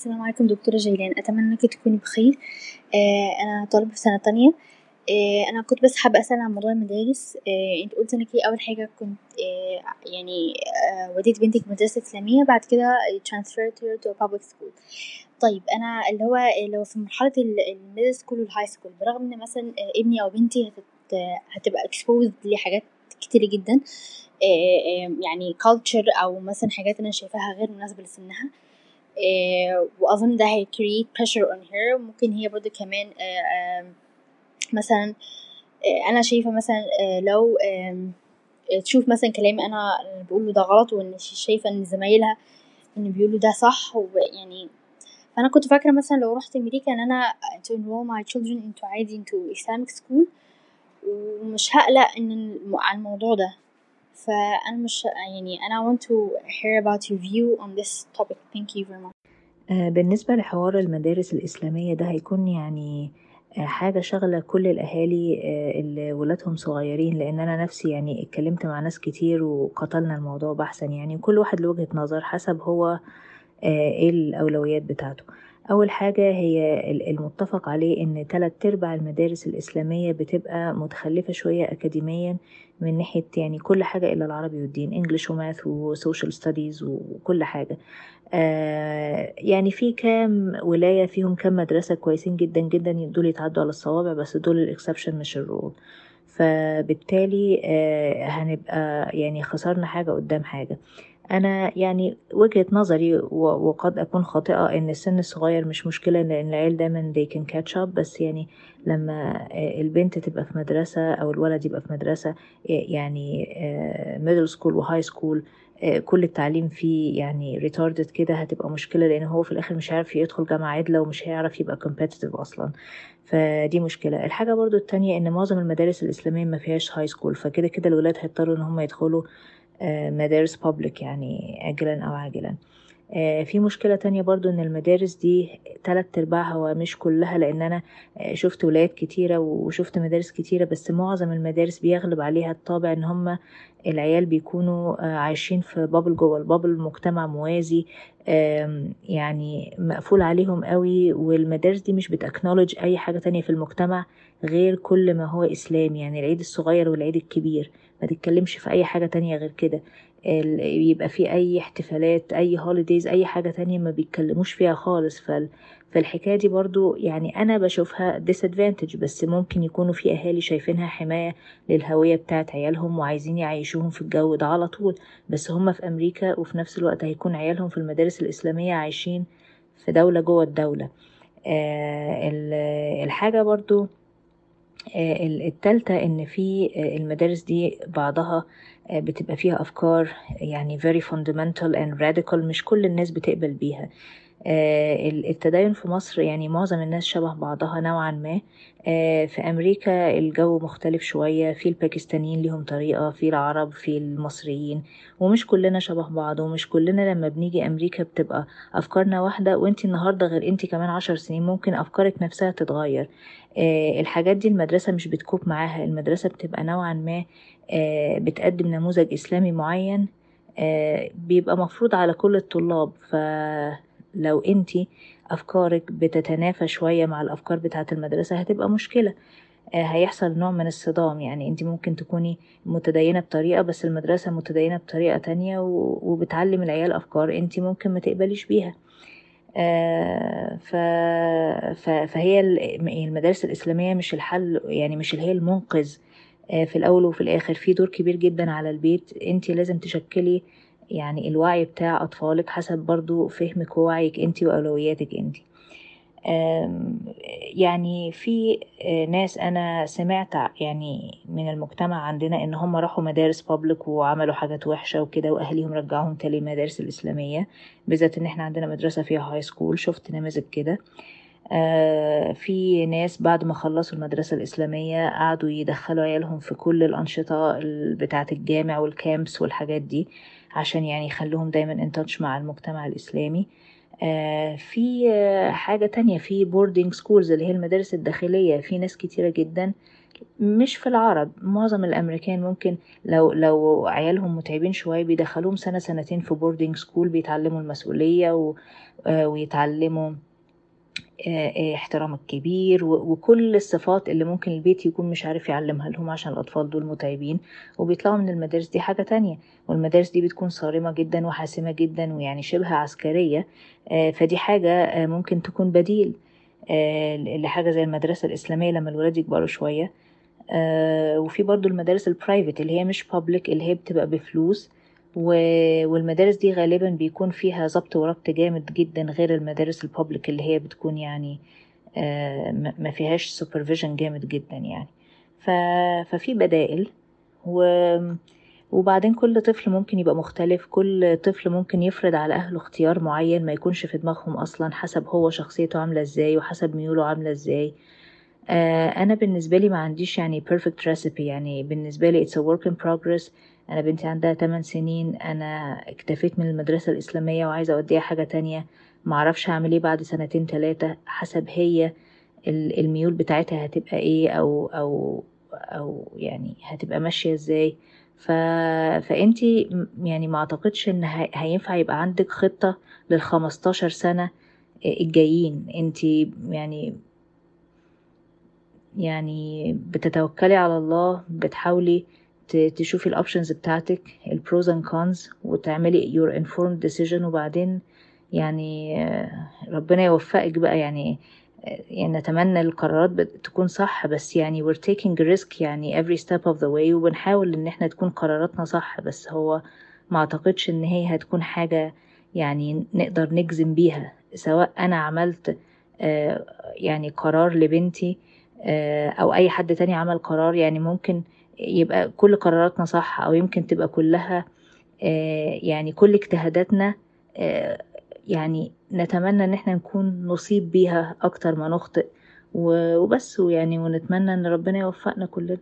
السلام عليكم دكتورة جيلان. أتمنى إنك تكوني بخير. آه أنا طالبة في سنة تانية. آه أنا كنت بس حابة أسأل عن موضوع المدارس. آه أنت قلتي إنكي أول حاجة كنت آه يعني آه وديتي بنتك مدرسة إسلامية بعد كده transferred her to a public school. طيب أنا اللي هو لو في مرحلة ال middle school وال high school برغم إن مثلا آه ابني أو بنتي هتت هتبقى exposed لحاجات كتيرة جدا آه آه يعني culture أو مثلا حاجات أنا شايفاها غير مناسبة لسنها وأظن ده هي create pressure on her. ممكن هي برضه كمان آه آه مثلا آه أنا شايفة مثلا آه لو آه تشوف مثلا كلامي أنا بقوله ده غلط وإن شايفة إن زمايلها إن بيقولوا ده صح ويعني فأنا كنت فاكرة مثلا لو رحت أمريكا إن أنا to enroll my children into عادي into Islamic school ومش هقلق إن على الموضوع ده. فأنا مش يعني أنا want to hear about your view on this topic. Thank you very much. بالنسبة لحوار المدارس الإسلامية ده هيكون يعني حاجة شغلة كل الأهالي اللي ولادهم صغيرين لأن أنا نفسي يعني اتكلمت مع ناس كتير وقتلنا الموضوع بحثا يعني كل واحد له وجهة نظر حسب هو إيه الأولويات بتاعته. أول حاجة هي المتفق عليه إن تلات أرباع المدارس الإسلامية بتبقى متخلفة شوية أكاديميا من ناحية يعني كل حاجة إلا العربي والدين English و math و social studies وكل حاجة. آه يعني في كام ولاية فيهم كام مدرسة كويسين جدا جدا دول يتعدوا على الصوابع بس دول ال exception مش ال rule فبالتالي آه هنبقى يعني خسرنا حاجة قدام حاجة. أنا يعني وجهة نظري وقد أكون خاطئة إن السن الصغير مش مشكلة لأن العيال دايما they can catch up بس يعني لما البنت تبقى في مدرسة أو الولد يبقى في مدرسة يعني middle school و high school كل التعليم فيه يعني retarded كده هتبقى مشكلة لأن هو في الآخر مش هيعرف يدخل جامعة عدلة ومش هيعرف يبقى competitive أصلا. فدي مشكلة. الحاجة برضو التانية إن معظم المدارس الإسلامية ما فيهاش high school فكده كده الولاد هيضطروا إن هم يدخلوا مدارس public يعني عاجلا أو عاجلا. في مشكلة تانية برضو إن المدارس دي تلات ارباعها ومش كلها لأن أنا شفت ولايات كتيرة وشفت مدارس كتيرة بس معظم المدارس بيغلب عليها الطابع إن هم العيال بيكونوا عايشين في bubble جوه ال bubble مجتمع موازي يعني مقفول عليهم قوي والمدارس دي مش بت acknowledge أي حاجة تانية في المجتمع غير كل ما هو إسلامي يعني العيد الصغير والعيد الكبير. ما تتكلمش في أي حاجة تانية غير كده. يبقى في أي احتفالات أي holidays أي حاجة تانية ما بيتكلموش فيها خالص. فال فالحكاية دي برضو يعني أنا بشوفها disadvantage بس ممكن يكونوا في أهالي شايفينها حماية للهوية بتاعت عيالهم وعايزين يعيشوهم في الجو ده على طول. بس هم في أمريكا وفي نفس الوقت هيكون عيالهم في المدارس الإسلامية عايشين في دولة جوه الدولة. آه الحاجة برضو التالتة إن في المدارس دي بعضها بتبقى فيها أفكار يعني very fundamental and radical مش كل الناس بتقبل بيها. التدين في مصر يعني معظم الناس شبه بعضها نوعا ما. في أمريكا الجو مختلف شوية في الباكستانيين ليهم طريقة في العرب في المصريين. ومش كلنا شبه بعض ومش كلنا لما بنيجي أمريكا بتبقى أفكارنا واحدة. وأنتي النهاردة غير أنتي كمان عشر سنين ممكن أفكارك نفسها تتغير. الحاجات دي المدرسة مش بتكوب معاها. المدرسة بتبقى نوعا ما بتقدم نموذج إسلامي معين بيبقى مفروض على كل الطلاب. ف لو انتي افكارك بتتنافى شوية مع الافكار بتاعة المدرسة هتبقى مشكلة. هيحصل نوع من الصدام. يعني انت ممكن تكوني متدينة بطريقة بس المدرسة متدينة بطريقة تانية وبتعلم العيال أفكار انت ممكن ما تقبليش بيها. ف... فهي المدارس الإسلامية مش الحل يعني مش هي المنقذ في الأول وفي الآخر. في دور كبير جدا على البيت. انت لازم تشكلي يعني الوعي بتاع أطفالك حسب برضو فهمك ووعيك أنت وأولوياتك أنت. يعني في ناس أنا سمعت يعني من المجتمع عندنا إن هم راحوا مدارس بابليك وعملوا حاجات وحشة وكده وأهليهم رجعوهم تاني المدارس الإسلامية بالذات إن إحنا عندنا مدرسة فيها هاي سكول شفت نماذج كده. آه في ناس بعد ما خلصوا المدرسة الإسلامية قعدوا يدخلوا عيالهم في كل الأنشطة بتاعة الجامع وال camps والحاجات دي عشان يعني يخلوهم دايما ان مع المجتمع الإسلامي آه في آه حاجة تانية في boarding schools اللي هي المدارس الداخلية في ناس كتيرة جدا مش في العرب معظم الأمريكان ممكن لو لو عيالهم متعبين شوية بيدخلوهم سنة سنتين في boarding school بيتعلموا المسؤولية. آه، ويتعلموا آه، آه، احترام الكبير وكل الصفات اللي ممكن البيت يكون مش عارف يعلمها لهم عشان الأطفال دول متعبين وبيطلعوا من المدارس دي حاجة تانية. والمدارس دي بتكون صارمة جدا وحاسمة جدا ويعني شبه عسكرية فدي حاجة ممكن تكون بديل لحاجة زي المدرسة الإسلامية لما الولاد يكبروا شوية. وفي برضو المدارس البرايفت اللي هي مش بابليك اللي هي بتبقى بفلوس. والمدارس دي غالبا بيكون فيها ضبط وربط جامد جدا غير المدارس البابليك اللي هي بتكون يعني آه، ما فيهاش سوبرفيجن جامد جدا يعني. ففي بدائل و وبعدين كل طفل ممكن يبقى مختلف كل طفل ممكن يفرض على أهله اختيار معين ما يكونش في دماغهم أصلا حسب هو شخصيته عاملة إزاي وحسب ميوله عاملة إزاي. آه، أنا بالنسبة لي ما عنديش يعني perfect recipe يعني بالنسبة لي it's a work in progress. أنا بنتي عندها 8 سنين أنا اكتفيت من المدرسة الإسلامية وعايزة أوديها حاجة تانية. معرفش هعمل إيه بعد سنتين تلاتة حسب هي الميول بتاعتها هتبقى إيه أو أو أو يعني هتبقى ماشية إزاي. ف... فأنتي يعني ما أعتقدش إن هينفع يبقى عندك خطة للخمستاشر سنة الجايين. أنتي يعني يعني بتتوكلي على الله بتحاولي تشوفي ال options بتاعتك ال pros and cons وتعملي your informed decision وبعدين يعني ربنا يوفقك بقى يعني يعني نتمنى القرارات تكون صح بس يعني we're taking risk يعني every step of the way وبنحاول إن إحنا تكون قراراتنا صح بس هو ما أعتقدش إن هي هتكون حاجة يعني نقدر نجزم بيها. سواء أنا عملت آه، يعني قرار لبنتي آه، أو أي حد تاني عمل قرار يعني ممكن يبقى كل قراراتنا صح أو يمكن تبقى كلها آه، يعني كل اجتهاداتنا آه، يعني نتمنى إن إحنا نكون نصيب بيها أكتر ما نخطئ وبس ويعني ونتمنى إن ربنا يوفقنا كلنا.